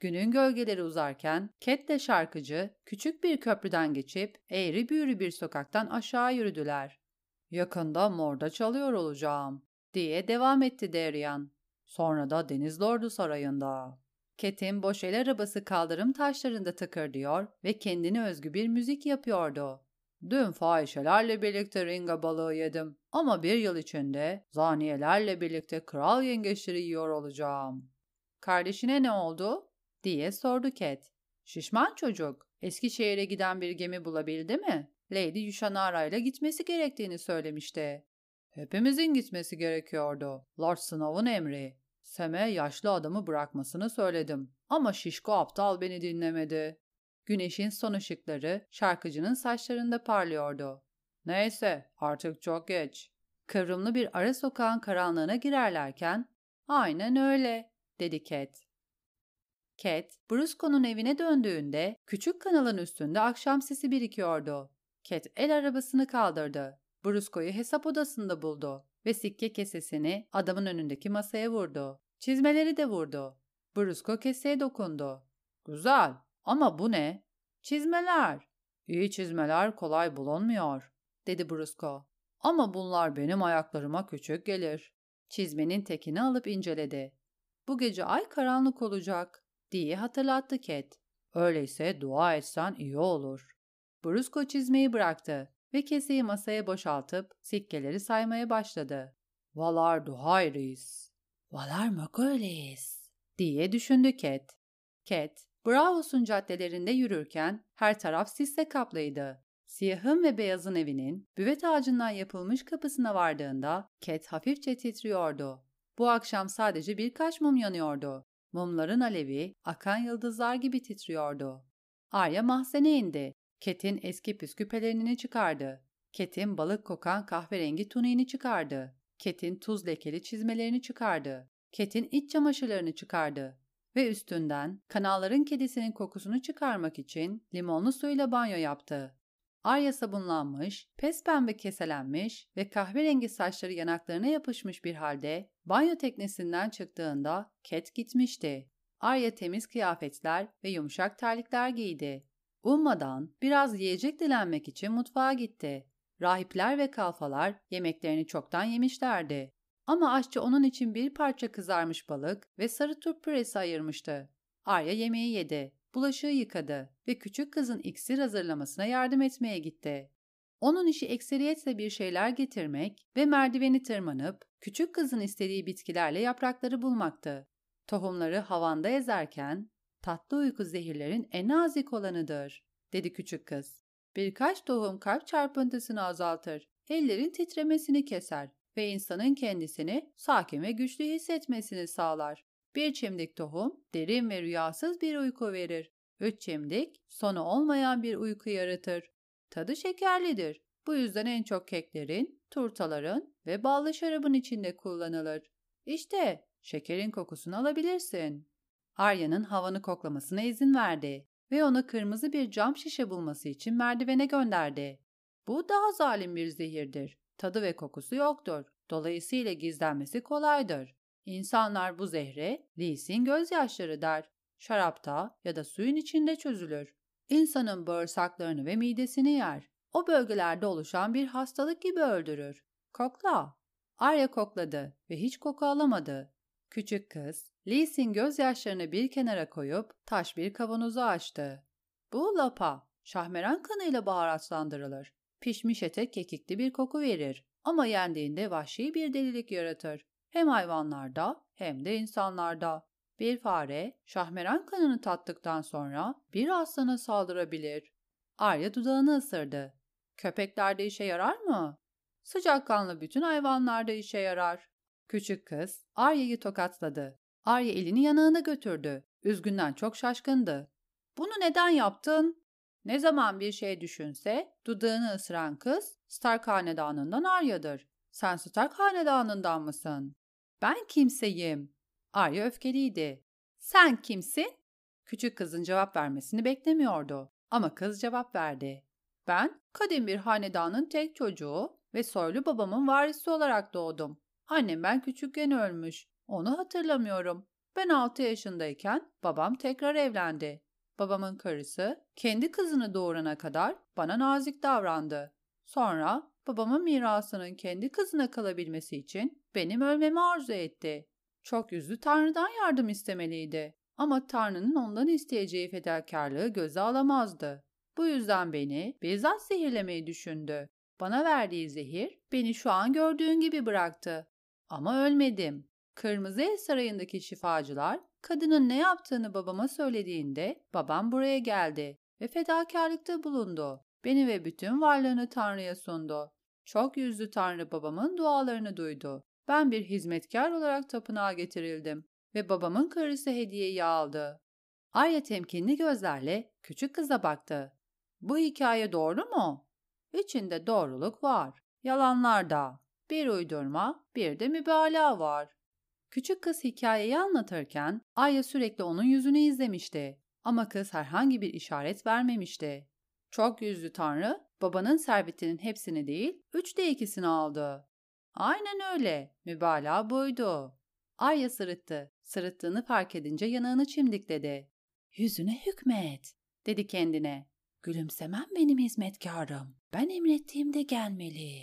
Günün gölgeleri uzarken Cat'le şarkıcı küçük bir köprüden geçip eğri büğrü bir sokaktan aşağı yürüdüler. Yakında morda çalıyor olacağım diye devam etti Darian. Sonra da Deniz Lordu Sarayı'nda. Ket'in boş el arabası kaldırım taşlarında tıkırdıyor ve kendine özgü bir müzik yapıyordu. Dün fahişelerle birlikte ringa balığı yedim ama bir yıl içinde zaniyelerle birlikte kral yengeçleri yiyor olacağım. Kardeşine ne oldu? diye sordu Cat. Şişman çocuk, Eskişehir'e giden bir gemi bulabildi mi? Lady Yushanara ile gitmesi gerektiğini söylemişti. Hepimizin gitmesi gerekiyordu. Lord Snow'un emri. Sem'e yaşlı adamı bırakmasını söyledim. Ama şişko aptal beni dinlemedi. Güneşin son ışıkları şarkıcının saçlarında parlıyordu. Neyse artık çok geç. Kıvrımlı bir ara sokağın karanlığına girerlerken aynen öyle dedi Cat. Cat, Brusco'nun evine döndüğünde küçük kanalın üstünde akşam sesi birikiyordu. Cat el arabasını kaldırdı. Brusco'yu hesap odasında buldu ve sikke kesesini adamın önündeki masaya vurdu. Çizmeleri de vurdu. Brusco keseye dokundu. Güzel ama bu ne? Çizmeler. İyi çizmeler kolay bulunmuyor, dedi Brusco. Ama bunlar benim ayaklarıma küçük gelir. Çizmenin tekini alıp inceledi. Bu gece ay karanlık olacak, diye hatırlattı Cat. Öyleyse dua etsen iyi olur. Brusco çizmeyi bıraktı ve keseyi masaya boşaltıp sikkeleri saymaya başladı. Valar duhayris. Valar makolis. diye düşündü Cat. Cat, Bravos'un caddelerinde yürürken her taraf sisle kaplıydı. Siyahın ve beyazın evinin büvet ağacından yapılmış kapısına vardığında Cat hafifçe titriyordu. Bu akşam sadece birkaç mum yanıyordu. Mumların alevi akan yıldızlar gibi titriyordu. Arya mahzene indi. Cat'in eski püskü çıkardı. Cat'in balık kokan kahverengi tuniğini çıkardı. Cat'in tuz lekeli çizmelerini çıkardı. Cat'in iç çamaşırlarını çıkardı ve üstünden kanalların kedisinin kokusunu çıkarmak için limonlu suyla banyo yaptı. Arya sabunlanmış, pes pembe keselenmiş ve kahverengi saçları yanaklarına yapışmış bir halde banyo teknesinden çıktığında Cat gitmişti. Arya temiz kıyafetler ve yumuşak terlikler giydi. Ummadan biraz yiyecek dilenmek için mutfağa gitti. Rahipler ve kalfalar yemeklerini çoktan yemişlerdi. Ama aşçı onun için bir parça kızarmış balık ve sarı turp püresi ayırmıştı. Arya yemeği yedi, bulaşığı yıkadı ve küçük kızın iksir hazırlamasına yardım etmeye gitti. Onun işi ekseriyetle bir şeyler getirmek ve merdiveni tırmanıp küçük kızın istediği bitkilerle yaprakları bulmaktı. Tohumları havanda ezerken tatlı uyku zehirlerin en nazik olanıdır, dedi küçük kız. Birkaç tohum kalp çarpıntısını azaltır, ellerin titremesini keser ve insanın kendisini sakin ve güçlü hissetmesini sağlar. Bir çimdik tohum derin ve rüyasız bir uyku verir. Üç çimdik sonu olmayan bir uyku yaratır. Tadı şekerlidir. Bu yüzden en çok keklerin, turtaların ve ballı şarabın içinde kullanılır. İşte şekerin kokusunu alabilirsin. Arya'nın havanı koklamasına izin verdi ve onu kırmızı bir cam şişe bulması için merdivene gönderdi. Bu daha zalim bir zehirdir. Tadı ve kokusu yoktur. Dolayısıyla gizlenmesi kolaydır. İnsanlar bu zehre Lisin gözyaşları der. Şarapta ya da suyun içinde çözülür. İnsanın bağırsaklarını ve midesini yer. O bölgelerde oluşan bir hastalık gibi öldürür. Kokla. Arya kokladı ve hiç koku alamadı. Küçük kız, Lisin gözyaşlarını bir kenara koyup taş bir kavanozu açtı. Bu lapa, şahmeran kanıyla baharatlandırılır. Pişmiş ete kekikli bir koku verir ama yendiğinde vahşi bir delilik yaratır. Hem hayvanlarda hem de insanlarda. Bir fare şahmeran kanını tattıktan sonra bir aslana saldırabilir. Arya dudağını ısırdı. Köpeklerde işe yarar mı? Sıcakkanlı bütün hayvanlarda işe yarar. Küçük kız Arya'yı tokatladı. Arya elini yanağına götürdü. Üzgünden çok şaşkındı. Bunu neden yaptın? Ne zaman bir şey düşünse dudağını ısıran kız Stark hanedanından Arya'dır. Sen Stark hanedanından mısın? Ben kimseyim. Arya öfkeliydi. Sen kimsin? Küçük kızın cevap vermesini beklemiyordu. Ama kız cevap verdi. Ben kadim bir hanedanın tek çocuğu ve soylu babamın varisi olarak doğdum. Annem ben küçükken ölmüş. Onu hatırlamıyorum. Ben 6 yaşındayken babam tekrar evlendi. Babamın karısı kendi kızını doğurana kadar bana nazik davrandı. Sonra babamın mirasının kendi kızına kalabilmesi için benim ölmemi arzu etti. Çok yüzlü Tanrı'dan yardım istemeliydi. ama Tanrı'nın ondan isteyeceği fedakarlığı göze alamazdı. Bu yüzden beni bizzat zehirlemeyi düşündü. Bana verdiği zehir beni şu an gördüğün gibi bıraktı. Ama ölmedim. Kırmızı Ev Sarayı'ndaki şifacılar kadının ne yaptığını babama söylediğinde babam buraya geldi ve fedakarlıkta bulundu. Beni ve bütün varlığını Tanrı'ya sundu. Çok yüzlü Tanrı babamın dualarını duydu. Ben bir hizmetkar olarak tapınağa getirildim ve babamın karısı hediyeyi aldı. Arya temkinli gözlerle küçük kıza baktı. Bu hikaye doğru mu? İçinde doğruluk var. Yalanlar da. Bir uydurma, bir de mübalağa var. Küçük kız hikayeyi anlatırken Arya sürekli onun yüzünü izlemişti. Ama kız herhangi bir işaret vermemişti. Çok yüzlü tanrı, babanın servetinin hepsini değil, üçte ikisini aldı. Aynen öyle, mübalağa buydu. Arya sırıttı. Sırıttığını fark edince yanağını çimdikledi. Yüzüne hükmet, dedi kendine. Gülümsemem benim hizmetkarım. Ben emrettiğimde gelmeli.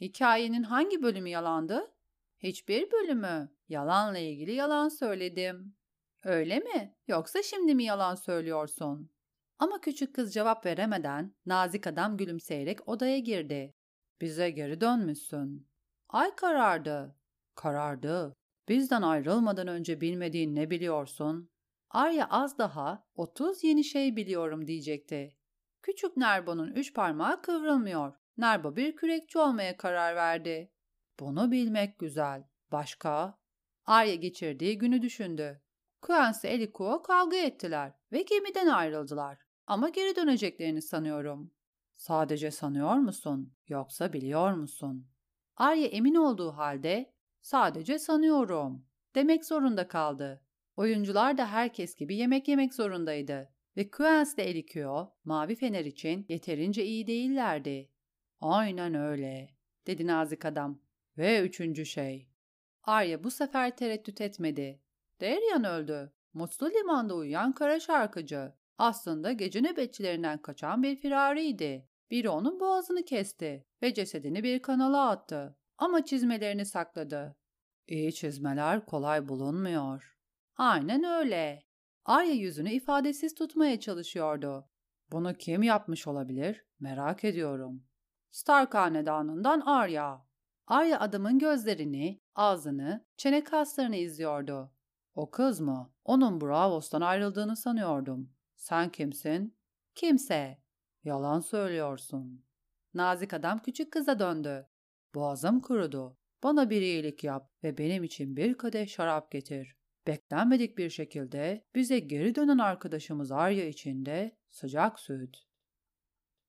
Hikayenin hangi bölümü yalandı? Hiçbir bölümü. Yalanla ilgili yalan söyledim. Öyle mi? Yoksa şimdi mi yalan söylüyorsun? Ama küçük kız cevap veremeden nazik adam gülümseyerek odaya girdi. Bize geri dönmüşsün. Ay karardı. Karardı. Bizden ayrılmadan önce bilmediğin ne biliyorsun? Arya az daha 30 yeni şey biliyorum diyecekti. Küçük Nerbo'nun üç parmağı kıvrılmıyor. Nerbo bir kürekçi olmaya karar verdi. Bunu bilmek güzel. Başka? Arya geçirdiği günü düşündü. Quincy Elikuo kavga ettiler ve gemiden ayrıldılar. Ama geri döneceklerini sanıyorum. Sadece sanıyor musun yoksa biliyor musun? Arya emin olduğu halde sadece sanıyorum demek zorunda kaldı. Oyuncular da herkes gibi yemek yemek zorundaydı ve Quens ile Elikio mavi fener için yeterince iyi değillerdi. Aynen öyle dedi nazik adam. Ve üçüncü şey. Arya bu sefer tereddüt etmedi. Derian öldü. Mutlu limanda uyuyan kara şarkıcı. Aslında gece nöbetçilerinden kaçan bir firariydi. Biri onun boğazını kesti ve cesedini bir kanala attı. Ama çizmelerini sakladı. İyi çizmeler kolay bulunmuyor. Aynen öyle. Arya yüzünü ifadesiz tutmaya çalışıyordu. Bunu kim yapmış olabilir? Merak ediyorum. Stark hanedanından Arya. Arya adamın gözlerini, ağzını, çene kaslarını izliyordu. O kız mı? Onun Bravos'tan ayrıldığını sanıyordum. Sen kimsin? Kimse. Yalan söylüyorsun. Nazik adam küçük kıza döndü. Boğazım kurudu. Bana bir iyilik yap ve benim için bir kadeh şarap getir. Beklenmedik bir şekilde bize geri dönen arkadaşımız Arya için de sıcak süt.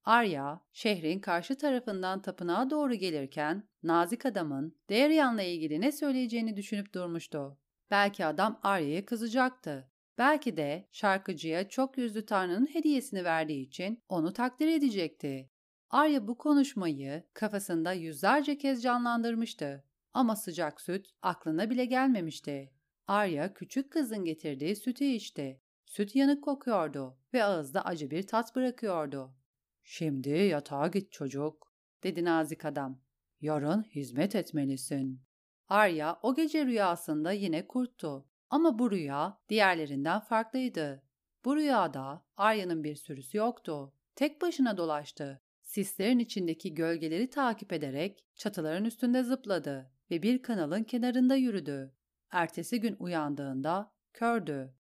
Arya, şehrin karşı tarafından tapınağa doğru gelirken nazik adamın Derian'la ilgili ne söyleyeceğini düşünüp durmuştu. Belki adam Arya'ya kızacaktı. Belki de şarkıcıya çok yüzlü tanrının hediyesini verdiği için onu takdir edecekti. Arya bu konuşmayı kafasında yüzlerce kez canlandırmıştı. Ama sıcak süt aklına bile gelmemişti. Arya küçük kızın getirdiği sütü içti. Süt yanık kokuyordu ve ağızda acı bir tat bırakıyordu. Şimdi yatağa git çocuk, dedi nazik adam. Yarın hizmet etmelisin. Arya o gece rüyasında yine kurttu. Ama bu rüya diğerlerinden farklıydı. Bu rüyada Arya'nın bir sürüsü yoktu. Tek başına dolaştı. Sislerin içindeki gölgeleri takip ederek çatıların üstünde zıpladı ve bir kanalın kenarında yürüdü. Ertesi gün uyandığında kördü.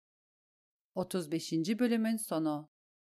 35. bölümün sonu